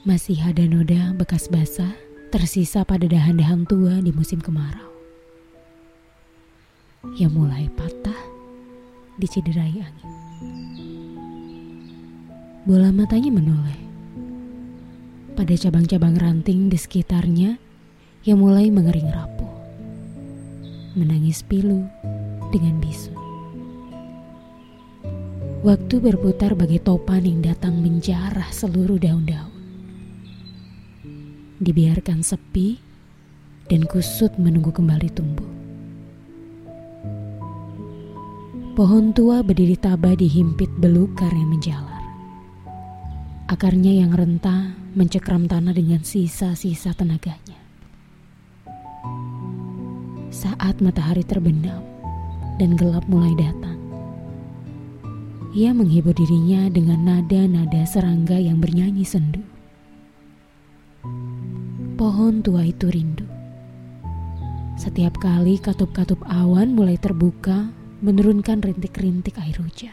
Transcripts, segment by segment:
Masih ada noda bekas basah tersisa pada dahan-dahan tua di musim kemarau. Yang mulai patah dicederai angin. Bola matanya menoleh. Pada cabang-cabang ranting di sekitarnya yang mulai mengering rapuh. Menangis pilu dengan bisu. Waktu berputar bagi topan yang datang menjarah seluruh daun-daun dibiarkan sepi dan kusut menunggu kembali tumbuh. Pohon tua berdiri tabah dihimpit belukar yang menjalar. Akarnya yang rentah mencekram tanah dengan sisa-sisa tenaganya. Saat matahari terbenam dan gelap mulai datang, ia menghibur dirinya dengan nada-nada serangga yang bernyanyi sendu pohon tua itu rindu. Setiap kali katup-katup awan mulai terbuka, menurunkan rintik-rintik air hujan.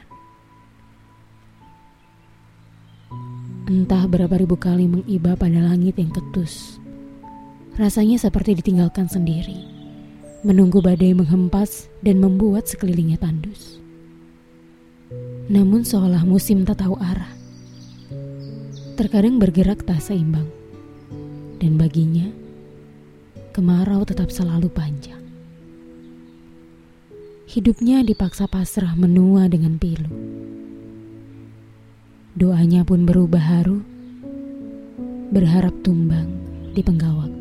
Entah berapa ribu kali mengiba pada langit yang ketus. Rasanya seperti ditinggalkan sendiri, menunggu badai menghempas dan membuat sekelilingnya tandus. Namun seolah musim tak tahu arah. Terkadang bergerak tak seimbang dan baginya kemarau tetap selalu panjang. Hidupnya dipaksa pasrah menua dengan pilu. Doanya pun berubah haru, berharap tumbang di penggawak.